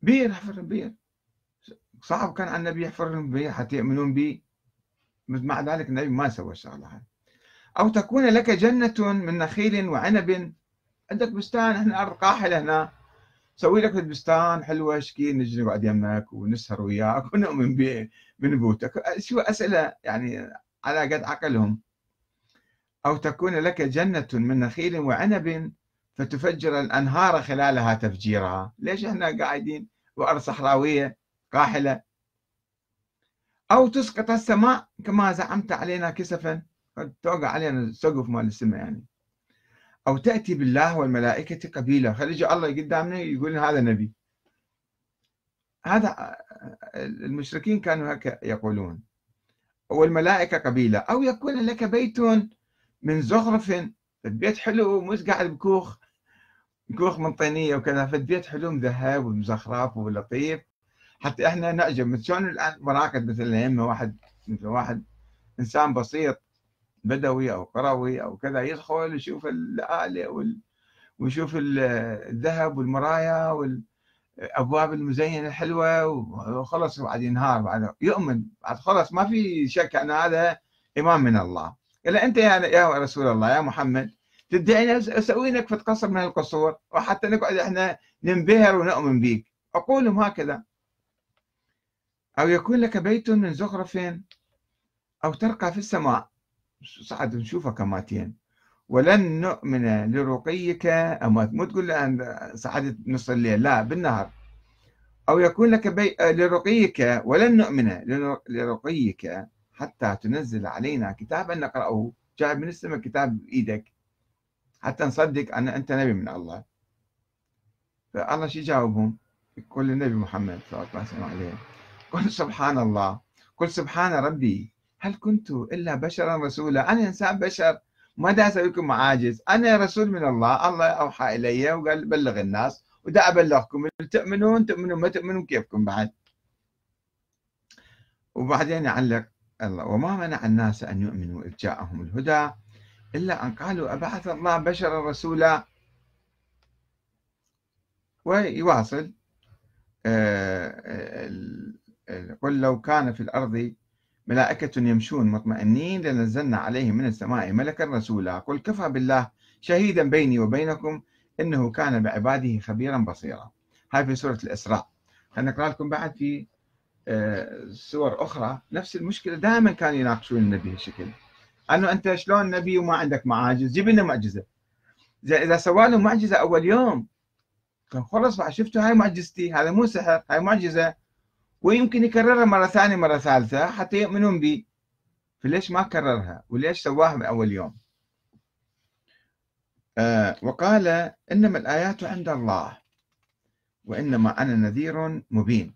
S1: بير احفر بير. صعب كان على النبي يحفر لهم بير حتى يؤمنون به مع ذلك النبي ما سوى الشغلة هاي. أو تكون لك جنة من نخيل وعنب. عندك بستان إحنا أرض قاحله هنا. سوي لك بستان حلوة شكي نجي نقعد يمك ونسهر وياك ونؤمن بنبوتك شو أسئلة يعني على قد عقلهم؟ أو تكون لك جنة من نخيل وعنب فتفجر الأنهار خلالها تفجيرها. ليش إحنا قاعدين بارض صحراوية قاحلة؟ أو تسقط السماء كما زعمت علينا كسفا. توقع علينا السقف مال السماء يعني. أو تأتي بالله والملائكة قبيلة خلي يجي الله قدامنا يقول هذا نبي. هذا المشركين كانوا هكا يقولون. والملائكة قبيلة. أو يكون لك بيت من زخرف البيت حلو مش قاعد بكوخ كوخ من طينية وكذا فالبيت حلو مذهب ومزخرف ولطيف. حتى إحنا نعجب. شلون الآن مراقد مثل الائمه واحد مثل واحد إنسان بسيط بدوي أو قروي أو كذا. يدخل يشوف الآلة وال... ويشوف الذهب والمرايا وال... ابواب المزينة الحلوة وخلص بعد ينهار بعد يؤمن بعد خلص ما في شك أن هذا إمام من الله. إلا أنت يا يا رسول الله يا محمد تدعي أسوي لك في قصر من القصور وحتى نقعد إحنا ننبهر ونؤمن بك عقولهم هكذا. أو يكون لك بيت من زخرف أو ترقى في السماء. صعد نشوفها كماتين. ولن نؤمن لرقيك أما مو تقول صعدت نص الليل لا بالنهار. أو يكون لك بي... لرقيك ولن نؤمن لرقيك حتى تنزل علينا كتابا نقرأه. جايب من السماء كتاب بإيدك حتى نصدق أن أنت نبي من الله. فالله شو يجاوبهم؟ يقول النبي محمد صلى الله عليه وسلم قل سبحان الله. قل سبحان ربي. هل كنت إلا بشرا رسولا؟ أنا إنسان بشر ما دا أسوي لكم معاجز أنا رسول من الله الله أوحى إلي وقال بلغ الناس ودا أبلغكم تؤمنون؟ تؤمنون ما تؤمنون كيفكم بعد؟ وبعدين يعلق الله وما منع الناس أن يؤمنوا إذ جاءهم الهدى إلا أن قالوا أبعث الله بشرا رسولا؟ ويواصل آه، قل لو كان في الأرض ملائكة يمشون مطمئنين لنزلنا عليهم من السماء ملكا رسولا. قل كفى بالله شهيدا بيني وبينكم إنه كان بعباده خبيرا بصيرا. هاي في سورة الإسراء. خلينا نقرأ لكم بعد في آه، سور أخرى. نفس المشكلة دائما كانوا يناقشون النبي بهالشكل أنه أنت شلون نبي وما عندك معاجز جيب لنا معجزة. إذا سوى له معجزة أول يوم كان خلص بعد شفتوا هاي معجزتي هذا مو سحر هاي معجزة. ويمكن يكررها مرة ثانية مرة ثالثة حتى يؤمنون به فليش ما كررها؟ وليش سواها من أول يوم؟ آه وقال إنما الآيات عند الله وإنما أنا نذير مبين.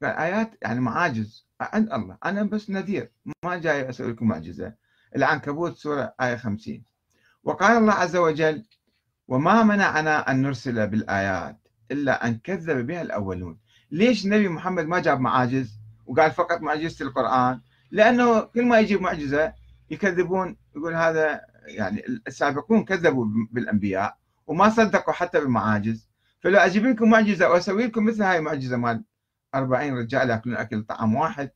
S1: فالآيات يعني معاجز عند الله. أنا بس نذير ما جاي أسوي لكم معجزة. العنكبوت سورة آية 50 وقال الله عز وجل وما منعنا أن نرسل بالآيات إلا أن كذب بها الأولون. ليش النبي محمد ما جاب معاجز وقال فقط معجزة القرآن؟ لأنه كل ما يجيب معجزة يكذبون يقول هذا يعني السابقون كذبوا بالأنبياء وما صدقوا حتى بالمعاجز. فلو أجيب لكم معجزة وأسوي لكم مثل هاي المعجزة مال 40 رجال يأكلون أكل طعام واحد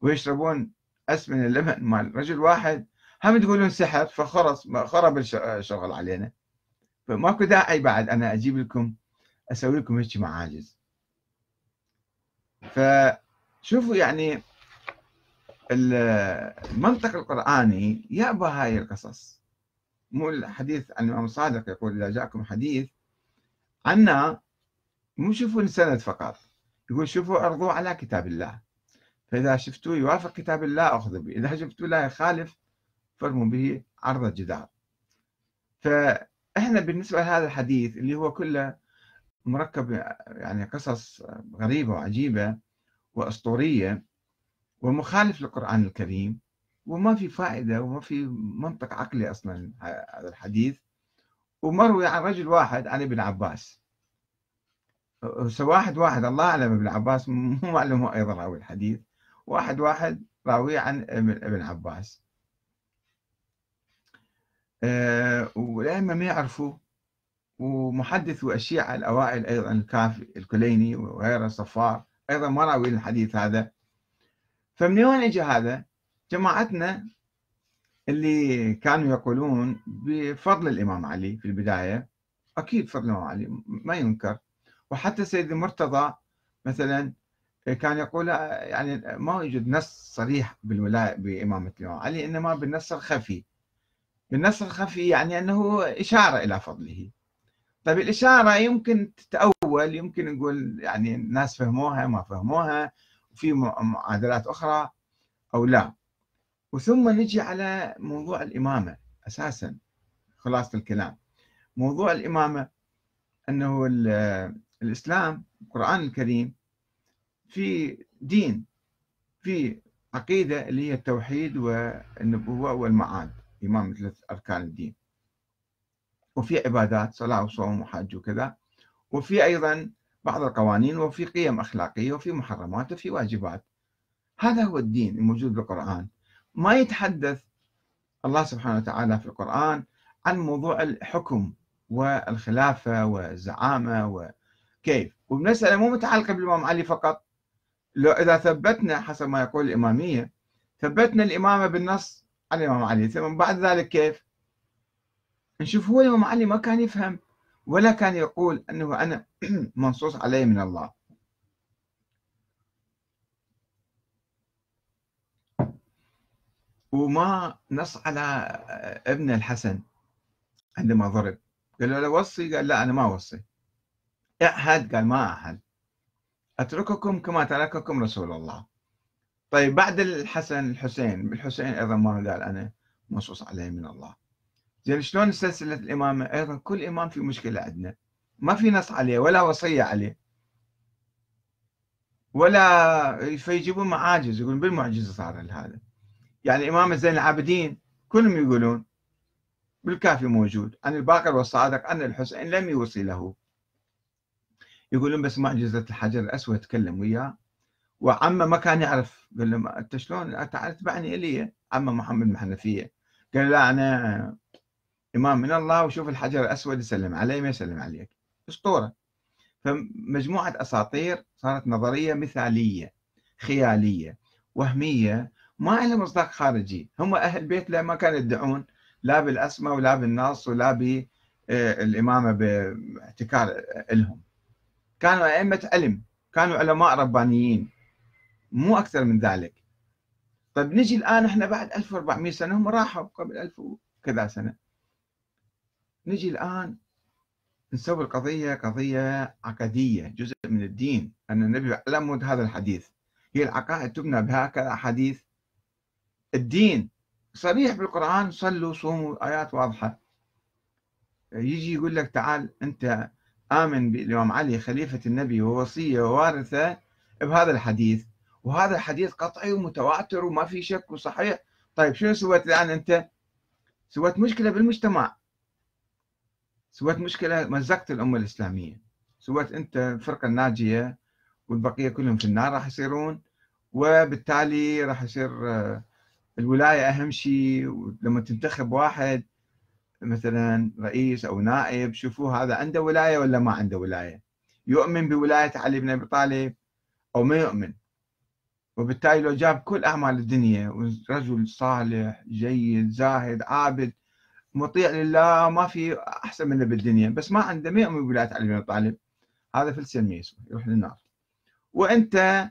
S1: ويشربون أس من اللبن مال رجل واحد هم تقولون سحر؟ فخرص خرب الشغل علينا. فماكو داعي بعد أنا أجيب لكم أسوي لكم هيك معاجز. فشوفوا يعني المنطق القرآني يأبى هاي القصص. مو الحديث عن الإمام الصادق يقول إذا جاءكم حديث عنا مو شوفوا السند فقط يقول شوفوا أرضوا على كتاب الله. فإذا شفتوه يوافق كتاب الله أخذوا به إذا شفتوه لا يخالف فرموا به عرض الجدار. فإحنا بالنسبة لهذا الحديث اللي هو كله مركب يعني قصص غريبة وعجيبة وأسطورية ومخالف للقرآن الكريم وما في فائدة وما في منطق عقلي أصلا هذا الحديث. ومروي عن رجل واحد عن ابن عباس. واحد واحد الله أعلم ابن عباس مو معلوم هو أيضا راوي الحديث. واحد واحد راوي عن ابن عباس. والأئمة ما يعرفوا ومحدث الشيعة الأوائل أيضا الكافي الكليني وغيره صفار أيضا ما راوي الحديث هذا. فمن وين اجى هذا؟ جماعتنا اللي كانوا يقولون بفضل الإمام علي في البداية. أكيد فضل الإمام علي ما ينكر. وحتى سيد المرتضى مثلا كان يقول يعني ما يوجد نص صريح بالولاية بإمامة الإمام علي إنما بالنص الخفي. بالنص الخفي يعني أنه إشارة إلى فضله. طيب الإشارة يمكن تتأول يمكن نقول يعني الناس فهموها ما فهموها وفي معادلات أخرى أو لا. وثم نجي على موضوع الإمامة أساسا خلاصة الكلام. موضوع الإمامة أنه الإسلام القرآن الكريم في دين في عقيدة اللي هي التوحيد والنبوة والمعاد إمام ثلاث أركان الدين. وفي عبادات صلاة وصوم وحج وكذا. وفي أيضا بعض القوانين وفي قيم أخلاقية وفي محرمات وفي واجبات. هذا هو الدين الموجود بالقرآن. ما يتحدث الله سبحانه وتعالى في القرآن عن موضوع الحكم والخلافة والزعامة كيف والمسألة مو متعلقة بالإمام علي فقط. لو إذا ثبتنا حسب ما يقول الإمامية ثبتنا الإمامة بالنص على الإمام علي ثم بعد ذلك كيف؟ نشوف هو الإمام علي ما كان يفهم ولا كان يقول أنه أنا منصوص علي من الله. وما نص على ابن الحسن عندما ضرب. قال له وصي قال لا أنا ما أوصي اعهد قال ما أعهد أترككم كما ترككم رسول الله. طيب بعد الحسن الحسين الحسين أيضا ما قال أنا منصوص عليه من الله. زين شلون سلسلة الإمامة؟ أيضا كل إمام في مشكلة عندنا. ما في نص عليه ولا وصية عليه. ولا فيجيبون معاجز يقولون بالمعجزة صار هذا. يعني الإمام زين العابدين كلهم يقولون بالكافي موجود. عن الباقر والصادق أن الحسين لم يوصي له. يقولون بس معجزة الحجر الأسود تكلم وياه. وعمة ما كان يعرف. قال له أنت شلون؟ أنت تبعني إلي عمة محمد الحنفية. قال لا أنا إمام من الله وشوف الحجر الأسود يسلم علي ما يسلم عليك. أسطورة. فمجموعة أساطير صارت نظرية مثالية خيالية وهمية ما لها مصداق خارجي. هم أهل بيت لا ما كانوا يدعون لا بالأسماء ولا بالنص ولا بالإمامة باحتكار لهم. كانوا أئمة علم كانوا علماء ربانيين. مو أكثر من ذلك. طيب نجي الآن إحنا بعد 1400 سنة هم راحوا قبل 1000 وكذا سنة. نجي الآن نسوي القضية قضية عقدية جزء من الدين أن النبي علم هذا الحديث. هي العقائد تبنى بهكذا أحاديث الدين صريح بالقرآن صلوا صوموا آيات واضحة. يجي يقول لك تعال أنت آمن بالإمام علي خليفة النبي ووصيه ووارثه بهذا الحديث. وهذا الحديث قطعي ومتواتر وما في شك وصحيح. طيب شنو سويت الآن أنت؟ سويت مشكلة بالمجتمع. سويت مشكلة مزقت الأمة الإسلامية. سويت أنت الفرقة الناجية والبقية كلهم في النار راح يصيرون وبالتالي راح يصير الولاية أهم شيء. لما تنتخب واحد مثلا رئيس أو نائب شوفوا هذا عنده ولاية ولا ما عنده ولاية. يؤمن بولاية علي بن أبي طالب أو ما يؤمن. وبالتالي لو جاب كل أعمال الدنيا رجل صالح جيد زاهد عابد مطيع لله ما في أحسن منه بالدنيا بس ما عنده ما يؤمن بولاية علي بن طالب. هذا فلس الميس يروح للنار. وأنت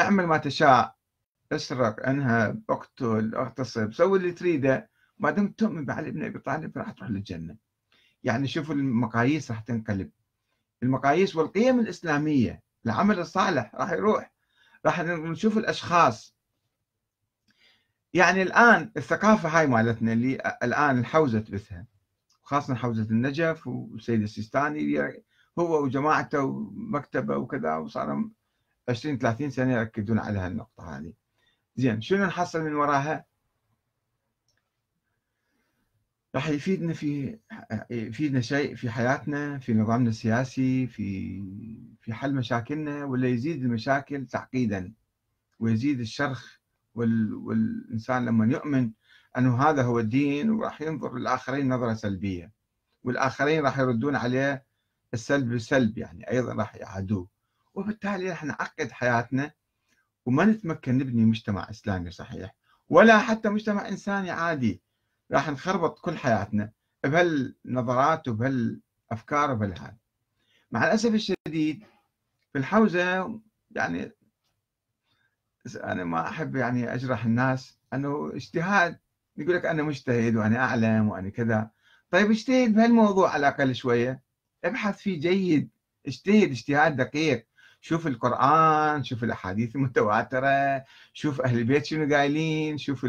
S1: اعمل ما تشاء اسرق انهب اقتل اغتصب سوي اللي تريده. ما دمت تؤمن بعلي بن أبي طالب راح تروح للجنة. يعني شوف المقاييس راح تنقلب. المقاييس والقيم الإسلامية العمل الصالح راح يروح. راح نشوف الأشخاص يعني الآن الثقافة هاي مالتنا اللي الآن الحوزه تبثها خاصة حوزة النجف والسيد السيستاني هو وجماعته ومكتبه وكذا وصار 20 30 سنة يركزون على هالنقطة هذه زين شنو نحصل من وراها؟ راح يفيدنا في يفيدنا شيء في حياتنا في نظامنا السياسي في في حل مشاكلنا ولا يزيد المشاكل تعقيدا ويزيد الشرخ وال... والإنسان لما يؤمن أنه هذا هو الدين وراح ينظر للآخرين نظرة سلبية والآخرين راح يردون عليه السلب بالسلب يعني أيضا راح يعادوه. وبالتالي راح نعقد حياتنا وما نتمكن نبني مجتمع إسلامي صحيح ولا حتى مجتمع إنساني عادي. راح نخربط كل حياتنا بهالنظرات وبهالأفكار وبهالهذا مع الأسف الشديد في الحوزة يعني أنا ما أحب يعني أجرح الناس أنه اجتهاد يقول لك أنا مجتهد وأنا أعلم وأنا كذا. طيب اجتهد بهالموضوع على الأقل شوية. ابحث فيه جيد. اجتهد اجتهاد دقيق. شوف القرآن شوف الأحاديث المتواترة شوف أهل البيت شنو قايلين شوف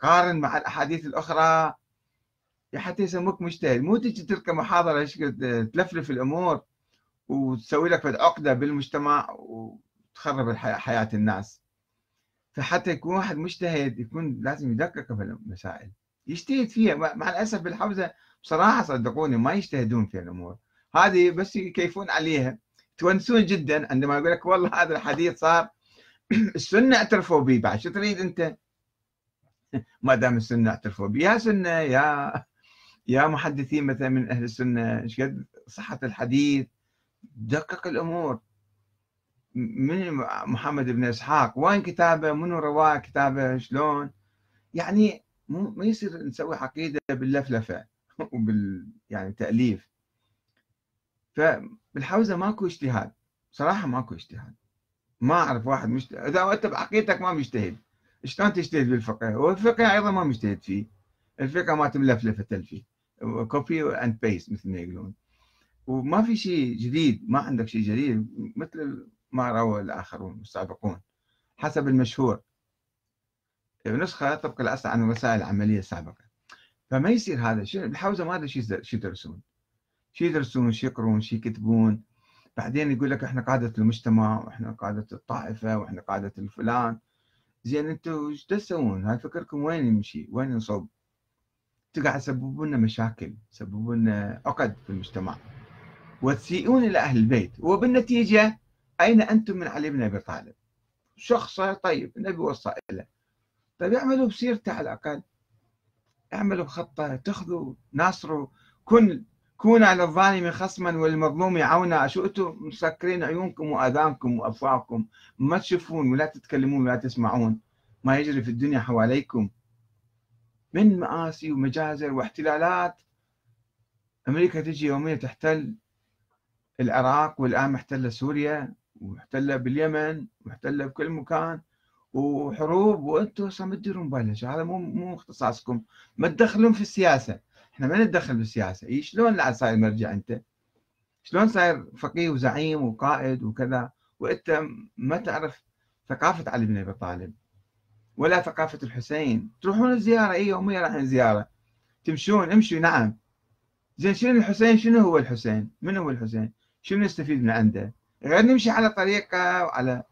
S1: قارن مع الأحاديث الأخرى. حتى يسموك مجتهد. مو تجي تلقى محاضرة تلفلف الأمور وتسوي لك عقدة بالمجتمع وتخرب حياة الناس. فحتى يكون واحد مجتهد يكون لازم يدقق في المسائل. يجتهد فيها. مع الأسف بالحوزة بصراحة صدقوني ما يجتهدون في الأمور. هذه بس يكيفون عليها. تونسون جدا. عندما يقول لك والله هذا الحديث صار السنة اعترفوا به بعد شو تريد أنت؟ ما دام السنة اعترفوا به يا سنة يا يا محدثين مثلا من أهل السنة. إيش قد؟ صحة الحديث. دقق الأمور. من محمد بن إسحاق؟ وين كتابه؟ منو رواه كتابه؟ شلون؟ يعني ما يصير نسوي عقيدة باللفلفة وبال يعني تأليف. فبالحوزة ماكو اجتهاد. صراحة ماكو اجتهاد. ما أعرف واحد مجتهد إذا أنت بعقيدتك ما مجتهد. شلون تجتهد بالفقه؟ والفقه أيضا ما مجتهد فيه. الفقه ما تملفلفة تلفي. copy and paste مثل ما يقولون. وما في شيء جديد. ما عندك شيء جديد. مثل ما روى الآخرون السابقون حسب المشهور. نسخة طبق الأصل عن الرسائل العملية السابقة فما يصير هذا؟ الحوزة ما أدري شو يدرسون. شو يدرسون؟ شو يقرون؟ شو يكتبون؟ بعدين يقول لك إحنا قادة المجتمع وإحنا قادة الطائفة وإحنا قادة الفلان. زين أنتم إيش تسوون؟ هاي فكركم وين يمشي؟ وين ينصب؟ أنتم قاعد تسببون لنا مشاكل، تسببون لنا عقد في المجتمع. وتسيئون إلى أهل البيت، وبالنتيجة أين أنتم من علي بن أبي طالب؟ شخص طيب النبي وصى له طيب اعملوا بسيرته على الأقل. اعملوا بخطة اتخذوا ناصروا كن كون على الظالم خصما والمظلوم عونا شو أنتم مسكرين عيونكم وأذانكم وأفواهكم؟ ما تشوفون ولا تتكلمون ولا تسمعون. ما يجري في الدنيا حواليكم. من مآسي ومجازر واحتلالات. أمريكا تجي يوميا تحتل العراق والآن محتلة سوريا. ومحتله باليمن ومحتله بكل مكان وحروب وأنتم أصلا ما تديرون بالك هذا مو مو اختصاصكم. ما تدخلون في السياسة. إحنا ما نتدخل بالسياسة إي شلون صاير مرجع أنت؟ شلون صاير فقيه وزعيم وقائد وكذا؟ وأنت ما تعرف ثقافة علي بن أبي طالب ولا ثقافة الحسين. تروحون الزيارة. إي يوميا رايحين زياره تمشون امشوا. نعم. زين شنو الحسين؟ شنو هو الحسين؟ من هو الحسين؟ شنو نستفيد من عنده؟ غير نمشي على طريقة وعلى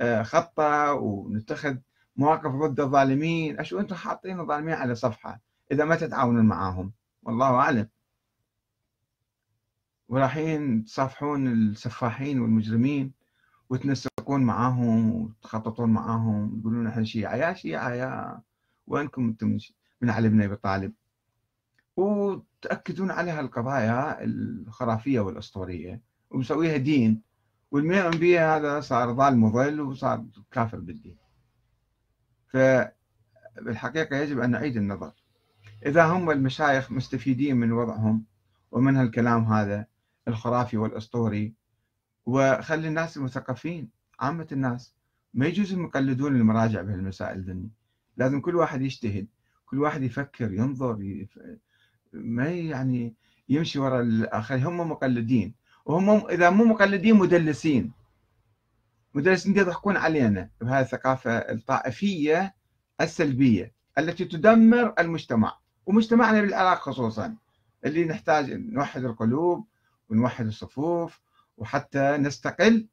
S1: آه، خطة ونتخذ مواقف ضد الظالمين. أشو أنتم حاطين الظالمين على صفحة إذا ما تتعاونون معاهم؟ والله أعلم. ورايحين تصافحون السفاحين والمجرمين وتنسقون معاهم وتخططون معاهم تقولون إحنا شيعة. يا شيعة يا وينكم أنتم من علي بن أبي طالب؟ وتأكدون على هالقضايا الخرافية والأسطورية ومسويها دين. والمؤمن بها هذا صار ضال مضل وصار كافر بالدين. فبالحقيقة يجب أن نعيد النظر. إذا هم المشايخ مستفيدين من وضعهم ومن هالكلام هذا الخرافي والأسطوري وخلي الناس المثقفين عامة الناس. ما يجوز يقلدون المراجع بهالمسائل ذني. لازم كل واحد يجتهد كل واحد يفكر ينظر يف... ما يعني يمشي وراء الآخرين. هم مقلدين. وهم إذا مو مقلدين مدلسين. مدلسين يضحكون علينا بهذه الثقافة الطائفية السلبية التي تدمر المجتمع ومجتمعنا بالعراق خصوصا. اللي نحتاج نوحد القلوب ونوحد الصفوف وحتى نستقل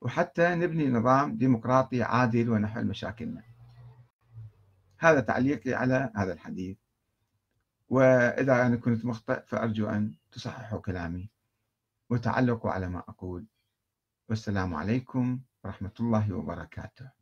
S1: وحتى نبني نظام ديمقراطي عادل ونحل مشاكلنا. هذا تعليقي على هذا الحديث. وإذا أنا كنت مخطئ فأرجو أن تصححوا كلامي. وتعلقوا على ما أقول. والسلام عليكم ورحمة الله وبركاته.